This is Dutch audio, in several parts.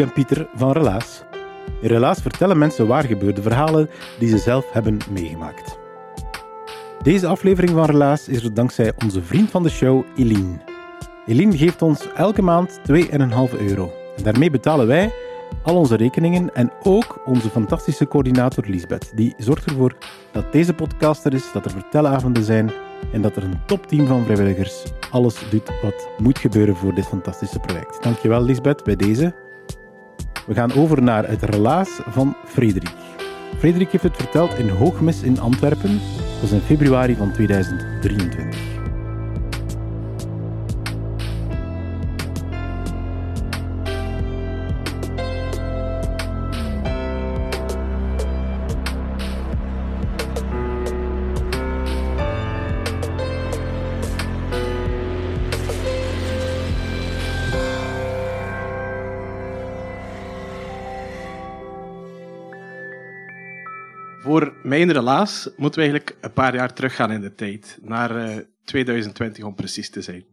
Ben Pieter van Relaas. In Relaas vertellen mensen waar gebeurde verhalen die ze zelf hebben meegemaakt. Deze aflevering van Relaas is er dankzij onze vriend van de show, Eline. Eline geeft ons elke maand 2,5 euro. En daarmee betalen wij al onze rekeningen en ook onze fantastische coördinator Lisbeth. Die zorgt ervoor dat deze podcast er is, dat er vertelavonden zijn en dat er een topteam van vrijwilligers alles doet wat moet gebeuren voor dit fantastische project. Dankjewel Lisbeth bij deze. We gaan over naar het relaas van Frederik. Frederik heeft het verteld in Hoogmis in Antwerpen. Dat was in februari van 2023. Voor mijn relaas moeten we eigenlijk een paar jaar teruggaan in de tijd. Naar eh, 2020 om precies te zijn.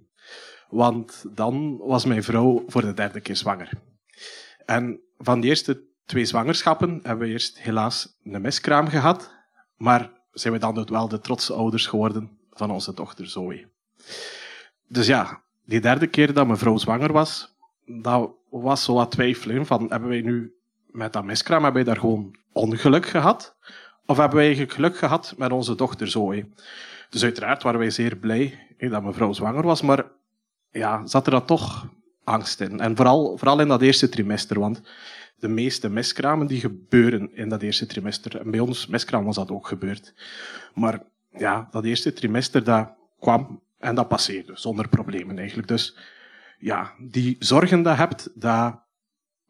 Want dan was mijn vrouw voor de derde keer zwanger. En van die eerste twee zwangerschappen hebben we eerst helaas een miskraam gehad. Maar zijn we dan wel de trotse ouders geworden van onze dochter Zoe. Dus ja, die derde keer dat mijn vrouw zwanger was, dat was zo wat twijfelen van hebben wij nu met dat miskraam, hebben wij daar gewoon ongeluk gehad? Of hebben wij eigenlijk geluk gehad met onze dochter Zoe? Dus uiteraard waren wij zeer blij dat mijn vrouw zwanger was, maar ja, zat er dan toch angst in. En vooral, vooral in dat eerste trimester, want de meeste miskramen die gebeuren in dat eerste trimester. En bij ons miskraam was dat ook gebeurd. Maar ja, dat eerste trimester, dat kwam en dat passeerde, zonder problemen eigenlijk. Dus ja, die zorgen dat je hebt, dat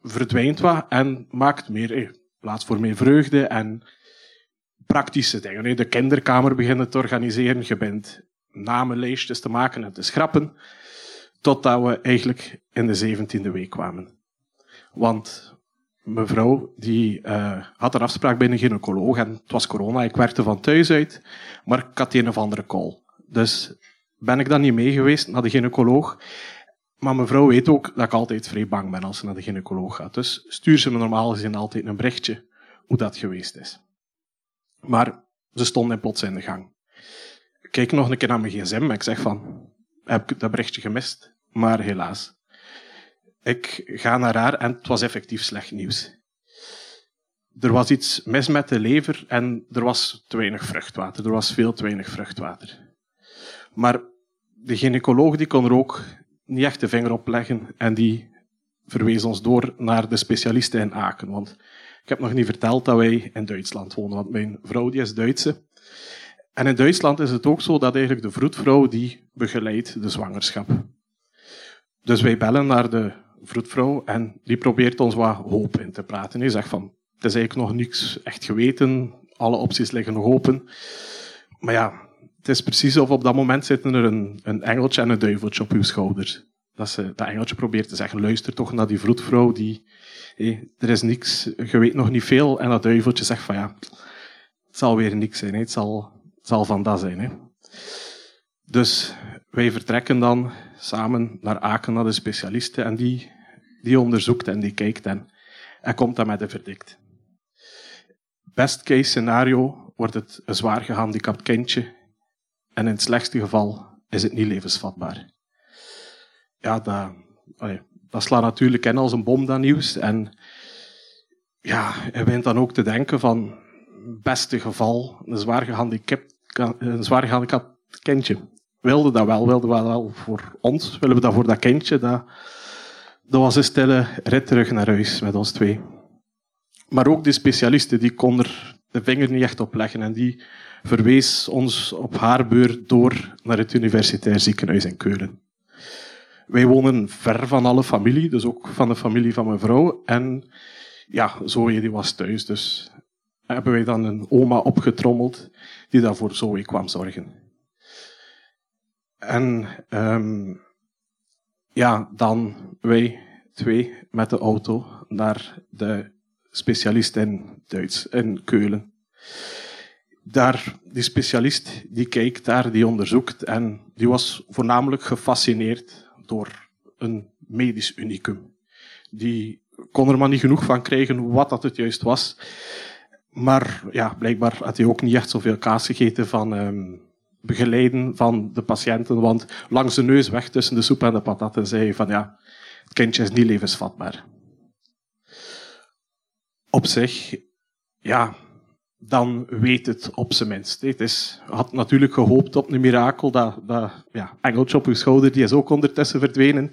verdwijnt wat en maakt meer eh, plaats voor meer vreugde en praktische dingen. De kinderkamer beginnen te organiseren, je bent namenlijstjes te maken en te schrappen, totdat we eigenlijk in de zeventiende week kwamen. Want mevrouw die eh, had een afspraak bij een gynaecoloog en het was corona, ik werkte van thuis uit, maar ik had een of andere call. Dus ben ik dan niet mee geweest naar de gynaecoloog. Maar mevrouw weet ook dat ik altijd vrij bang ben als ze naar de gynaecoloog gaat. Dus stuur ze me normaal gezien altijd een berichtje hoe dat geweest is. Maar ze stonden plots in de gang. Ik kijk nog een keer naar mijn gsm en ik zeg van, heb ik dat berichtje gemist? Maar helaas. Ik ga naar haar en het was effectief slecht nieuws. Er was iets mis met de lever en er was te weinig vruchtwater. Er was veel te weinig vruchtwater. Maar de gynaecoloog die kon er ook niet echt de vinger op leggen en die verwees ons door naar de specialisten in Aken. Want ik heb nog niet verteld dat wij in Duitsland wonen, want mijn vrouw die is Duitse. En in Duitsland is het ook zo dat eigenlijk de vroedvrouw die begeleidt de zwangerschap. Dus wij bellen naar de vroedvrouw en die probeert ons wat hoop in te praten. Die zegt van, het is eigenlijk nog niks echt geweten, alle opties liggen nog open. Maar ja, het is precies of op dat moment zitten er een, een engeltje en een duiveltje op uw schouders. Dat, ze, dat engeltje probeert te zeggen, luister toch naar die vroedvrouw, die, er is niks, je weet nog niet veel. En dat duiveltje zegt van ja, het zal weer niks zijn. Het, zal, het zal van dat zijn. Dus wij vertrekken dan samen naar Aken, naar de specialisten, en die, die onderzoekt en die kijkt en, en komt dan met een verdict. Best case scenario wordt het een zwaar gehandicapt kindje en in het slechtste geval is het niet levensvatbaar. Ja, dat, dat slaat natuurlijk in als een bom, dat nieuws. En ja, je begint dan ook te denken van, beste geval, een zwaar gehandicapt, een zwaar gehandicapt kindje. We wilden dat wel, wilden we wel voor ons, willen we dat voor dat kindje. Dat, dat was een stille rit terug naar huis met ons twee. Maar ook die specialisten, die kon er de vinger niet echt op leggen. En die verwees ons op haar beurt door naar het universitair ziekenhuis in Keulen. Wij wonen ver van alle familie, dus ook van de familie van mijn vrouw. En ja, Zoe die was thuis, dus hebben wij dan een oma opgetrommeld die daarvoor Zoe kwam zorgen. En um, ja, dan wij twee met de auto naar de specialist in Duits, in Keulen. Daar, die specialist die kijkt daar, die onderzoekt en die was voornamelijk gefascineerd door een medisch unicum. Die kon er maar niet genoeg van krijgen wat dat het juist was. Maar ja, blijkbaar had hij ook niet echt zoveel kaas gegeten van um, begeleiden van de patiënten. Want langs de neus weg tussen de soep en de patatten zei hij van ja, het kindje is niet levensvatbaar. Op zich, ja, dan weet het op zijn minst. Het is, had natuurlijk gehoopt op een mirakel. Dat, dat ja, engeltje op uw schouder, die is ook ondertussen verdwenen.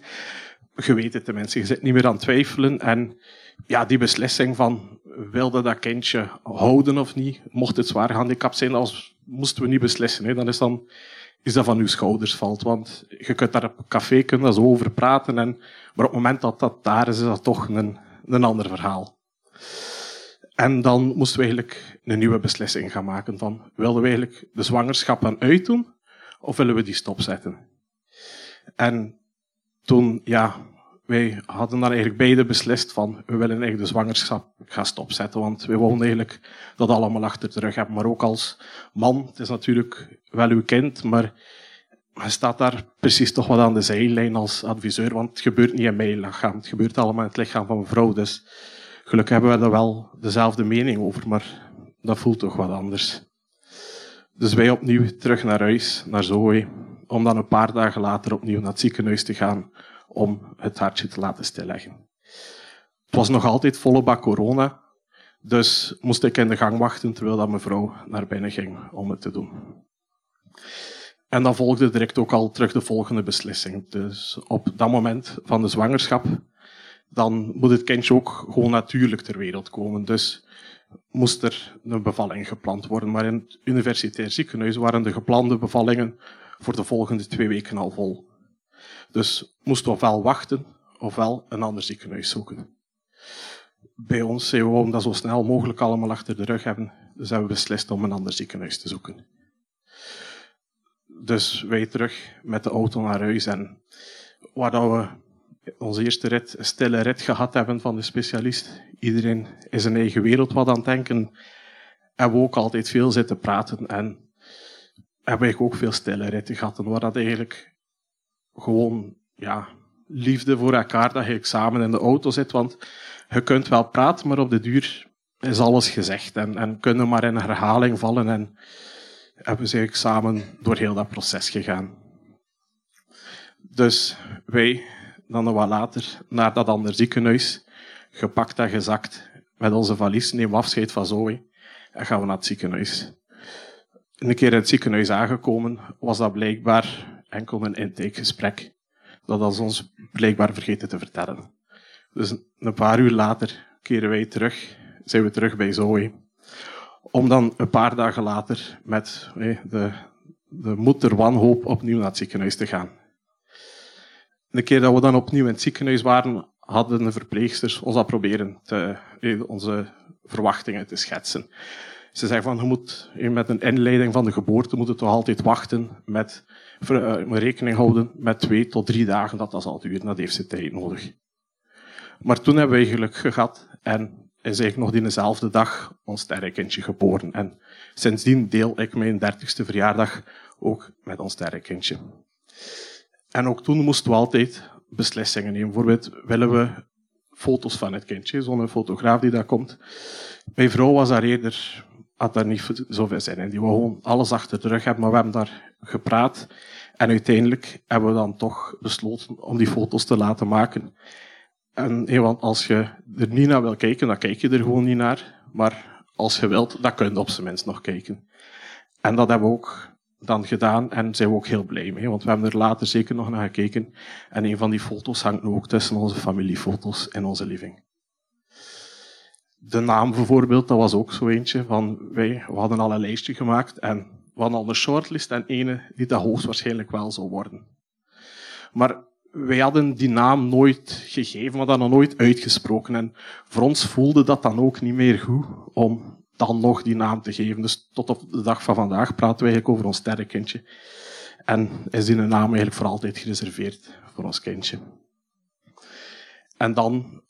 Je weet het tenminste, je zit niet meer aan het twijfelen. En ja, die beslissing van wilde dat kindje houden of niet, mocht het zwaar gehandicapt zijn, als moesten we niet beslissen. Hè, dan is dan is dat van uw schouders valt. Want je kunt daar op een café kunnen zo over praten. En, maar op het moment dat dat daar is, is dat toch een, een ander verhaal. En dan moesten we eigenlijk een nieuwe beslissing gaan maken van, willen we eigenlijk de zwangerschap aan uitdoen, of willen we die stopzetten? En toen, ja, wij hadden dan eigenlijk beide beslist van, we willen eigenlijk de zwangerschap gaan stopzetten, want we wilden eigenlijk dat allemaal achter de rug hebben. Maar ook als man, het is natuurlijk wel uw kind, maar hij staat daar precies toch wat aan de zijlijn als adviseur, want het gebeurt niet in mijn lichaam, het gebeurt allemaal in het lichaam van mijn vrouw. Dus gelukkig hebben we er wel dezelfde mening over, maar dat voelt toch wat anders. Dus wij opnieuw terug naar huis, naar Zoe, om dan een paar dagen later opnieuw naar het ziekenhuis te gaan om het hartje te laten stilleggen. Het was nog altijd volle bak corona, dus moest ik in de gang wachten terwijl dat mijn vrouw naar binnen ging om het te doen. En dan volgde direct ook al terug de volgende beslissing. Dus op dat moment van de zwangerschap, dan moet het kindje ook gewoon natuurlijk ter wereld komen. Dus moest er een bevalling gepland worden. Maar in het universitair ziekenhuis waren de geplande bevallingen voor de volgende twee weken al vol. Dus moesten we ofwel wachten, ofwel een ander ziekenhuis zoeken. Bij ons zijn we dat zo snel mogelijk allemaal achter de rug hebben, dus hebben we beslist om een ander ziekenhuis te zoeken. Dus wij terug met de auto naar huis en waar we onze eerste stille rit gehad hebben van de specialist. Iedereen is een eigen wereld wat aan het denken. Hebben we ook altijd veel zitten praten en hebben we ook veel stille ritten gehad. En waar dat eigenlijk gewoon ja, liefde voor elkaar, dat je samen in de auto zit. Want je kunt wel praten, maar op de duur is alles gezegd. En, en kunnen maar in herhaling vallen. En hebben ze eigenlijk samen door heel dat proces gegaan. Dus wij, dan nog wat later, naar dat andere ziekenhuis, gepakt en gezakt met onze valies, nemen afscheid van Zoe en gaan we naar het ziekenhuis. Een keer in het ziekenhuis aangekomen, was dat blijkbaar enkel een intakegesprek. Dat was ons blijkbaar vergeten te vertellen. Dus een paar uur later keren wij terug, zijn we terug bij Zoe. Om dan een paar dagen later met de, de moeder wanhoop opnieuw naar het ziekenhuis te gaan. De keer dat we dan opnieuw in het ziekenhuis waren, hadden de verpleegsters ons al proberen te, onze verwachtingen te schetsen. Ze zeggen van, je moet met een inleiding van de geboorte moet je toch altijd wachten met uh, rekening houden met twee tot drie dagen dat dat zal duren. Dat heeft ze tijd nodig. Maar toen hebben we eigenlijk gehad en is eigenlijk nog die dezelfde dag ons sterrenkindje geboren. En sindsdien deel ik mijn dertigste verjaardag ook met ons sterrenkindje. En ook toen moesten we altijd beslissingen nemen. Bijvoorbeeld, willen we foto's van het kindje, zo'n fotograaf die daar komt. Mijn vrouw was daar eerder had daar niet zoveel zin in. Die wou gewoon alles achter de rug hebben, maar we hebben daar gepraat. En uiteindelijk hebben we dan toch besloten om die foto's te laten maken. En want als je er niet naar wil kijken, dan kijk je er gewoon niet naar. Maar als je wilt, dan kun je op zijn minst nog kijken. En dat hebben we ook dan gedaan en zijn we ook heel blij mee, want we hebben er later zeker nog naar gekeken. En een van die foto's hangt nu ook tussen onze familiefoto's in onze living. De naam bijvoorbeeld, dat was ook zo eentje van wij, we hadden al een lijstje gemaakt en we hadden al een shortlist en ene die dat hoogstwaarschijnlijk wel zou worden. Maar wij hadden die naam nooit gegeven, maar dan nooit uitgesproken. En voor ons voelde dat dan ook niet meer goed om dan nog die naam te geven. Dus tot op de dag van vandaag praten we eigenlijk over ons derde kindje. En is die naam eigenlijk voor altijd gereserveerd voor ons kindje. En dan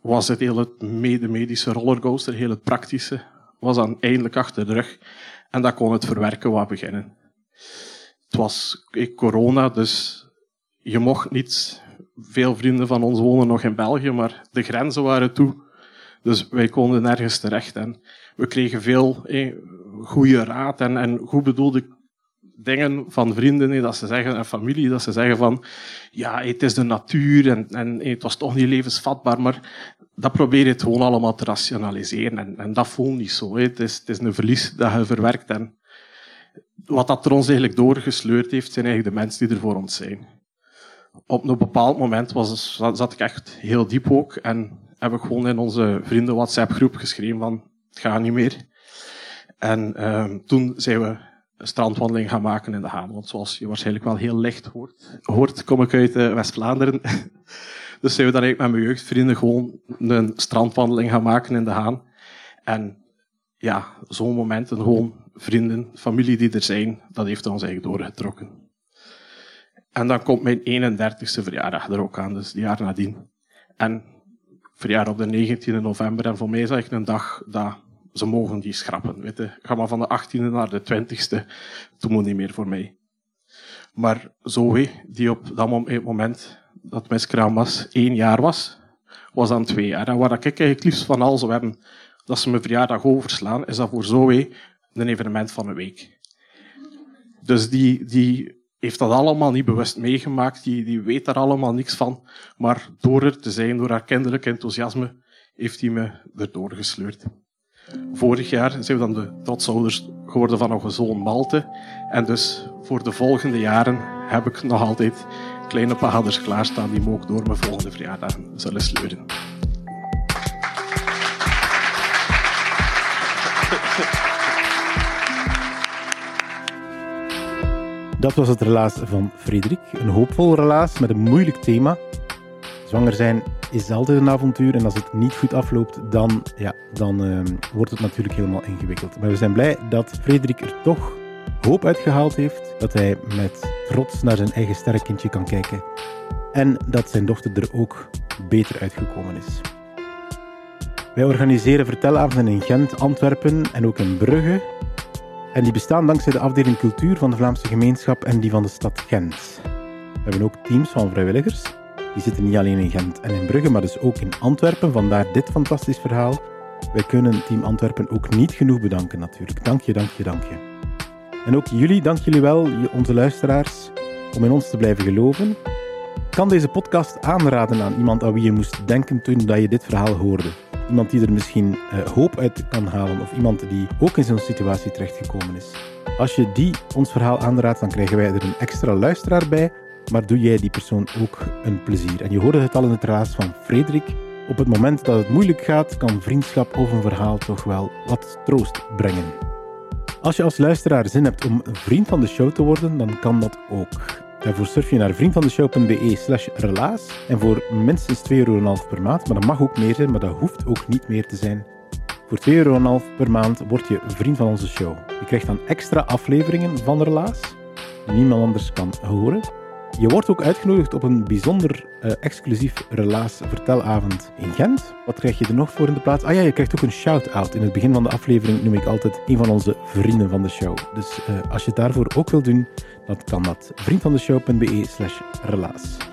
was het hele de medische rollercoaster, heel het praktische, was dan eindelijk achter de rug. En dan kon het verwerken wat beginnen. Het was corona, dus je mocht niet. Veel vrienden van ons wonen nog in België, maar de grenzen waren toe. Dus wij konden nergens terecht. En we kregen veel eh, goede raad en, en goed bedoelde dingen van vrienden, eh, dat ze zeggen, en familie, dat ze zeggen van, ja, het is de natuur en, en het was toch niet levensvatbaar, maar dat probeer je het gewoon allemaal te rationaliseren. En, en dat voelt niet zo. Het is, het is een verlies dat je verwerkt. En wat dat er ons eigenlijk doorgesleurd heeft, zijn eigenlijk de mensen die er voor ons zijn. Op een bepaald moment was, zat ik echt heel diep ook en heb ik gewoon in onze vrienden WhatsApp groep geschreven van, het gaat niet meer. En uh, toen zijn we een strandwandeling gaan maken in de Haan. Want zoals je waarschijnlijk wel heel licht hoort, hoort kom ik uit uh, West-Vlaanderen. dus zijn we dan eigenlijk met mijn jeugdvrienden gewoon een strandwandeling gaan maken in de Haan. En ja, zo'n momenten, gewoon vrienden, familie die er zijn, dat heeft ons eigenlijk doorgetrokken. En dan komt mijn 31ste verjaardag er ook aan, dus het jaar nadien. En verjaar op de 19e november. En voor mij is eigenlijk een dag dat ze mogen die schrappen. Weet je. Ga maar van de 18e naar de 20e. Toen moet niet meer voor mij. Maar Zoe, die op dat moment dat mijn kraam was, één jaar was, was dan twee jaar. En waar ik eigenlijk liefst van al zou hebben dat ze mijn verjaardag overslaan, is dat voor Zoe een evenement van een week. Dus die, die heeft dat allemaal niet bewust meegemaakt, die, die weet daar allemaal niks van. Maar door er te zijn, door haar kinderlijk enthousiasme, heeft hij me erdoor gesleurd. Vorig jaar zijn we dan de trotsouders geworden van onze zoon Malte. En dus voor de volgende jaren heb ik nog altijd kleine paders klaarstaan die me ook door mijn volgende verjaardagen zullen sleuren. Dat was het relaas van Frederik. Een hoopvol relaas met een moeilijk thema. Zwanger zijn is altijd een avontuur en als het niet goed afloopt, dan, ja, dan uh, wordt het natuurlijk helemaal ingewikkeld. Maar we zijn blij dat Frederik er toch hoop uitgehaald heeft, dat hij met trots naar zijn eigen sterrenkindje kan kijken en dat zijn dochter er ook beter uitgekomen is. Wij organiseren vertelavonden in Gent, Antwerpen en ook in Brugge. En die bestaan dankzij de afdeling cultuur van de Vlaamse gemeenschap en die van de stad Gent. We hebben ook teams van vrijwilligers. Die zitten niet alleen in Gent en in Brugge, maar dus ook in Antwerpen. Vandaar dit fantastisch verhaal. Wij kunnen Team Antwerpen ook niet genoeg bedanken natuurlijk. Dank je, dank je, dank je. En ook jullie, dank jullie wel, onze luisteraars, om in ons te blijven geloven. Kan deze podcast aanraden aan iemand aan wie je moest denken toen dat je dit verhaal hoorde. Iemand die er misschien uh, hoop uit kan halen of iemand die ook in zo'n situatie terechtgekomen is. Als je die ons verhaal aanraadt, dan krijgen wij er een extra luisteraar bij, maar doe jij die persoon ook een plezier. En je hoorde het al in het raas van Frederik. Op het moment dat het moeilijk gaat, kan vriendschap of een verhaal toch wel wat troost brengen. Als je als luisteraar zin hebt om een vriend van de show te worden, dan kan dat ook. Daarvoor surf je naar vriendvandeshow.be slash relaas. En voor minstens 2,5 euro per maand, maar dat mag ook meer zijn, maar dat hoeft ook niet meer te zijn. Voor 2,5 euro per maand word je vriend van onze show. Je krijgt dan extra afleveringen van Relaas, die niemand anders kan horen. Je wordt ook uitgenodigd op een bijzonder uh, exclusief relaas vertelavond in Gent. Wat krijg je er nog voor in de plaats? Ah ja, je krijgt ook een shout-out. In het begin van de aflevering noem ik altijd een van onze vrienden van de show. Dus uh, als je het daarvoor ook wil doen, dan kan dat. vriendvandeshow.be slash relaas.